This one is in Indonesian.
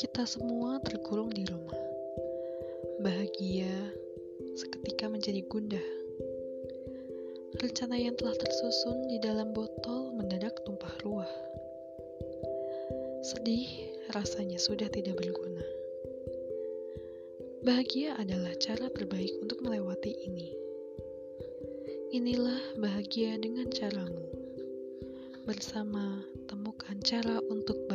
Kita semua terkurung di rumah. Bahagia seketika menjadi gundah. Rencana yang telah tersusun di dalam botol mendadak tumpah ruah. Sedih rasanya sudah tidak berguna. Bahagia adalah cara terbaik untuk melewati ini. Inilah bahagia dengan caramu. Bersama temukan cara untuk.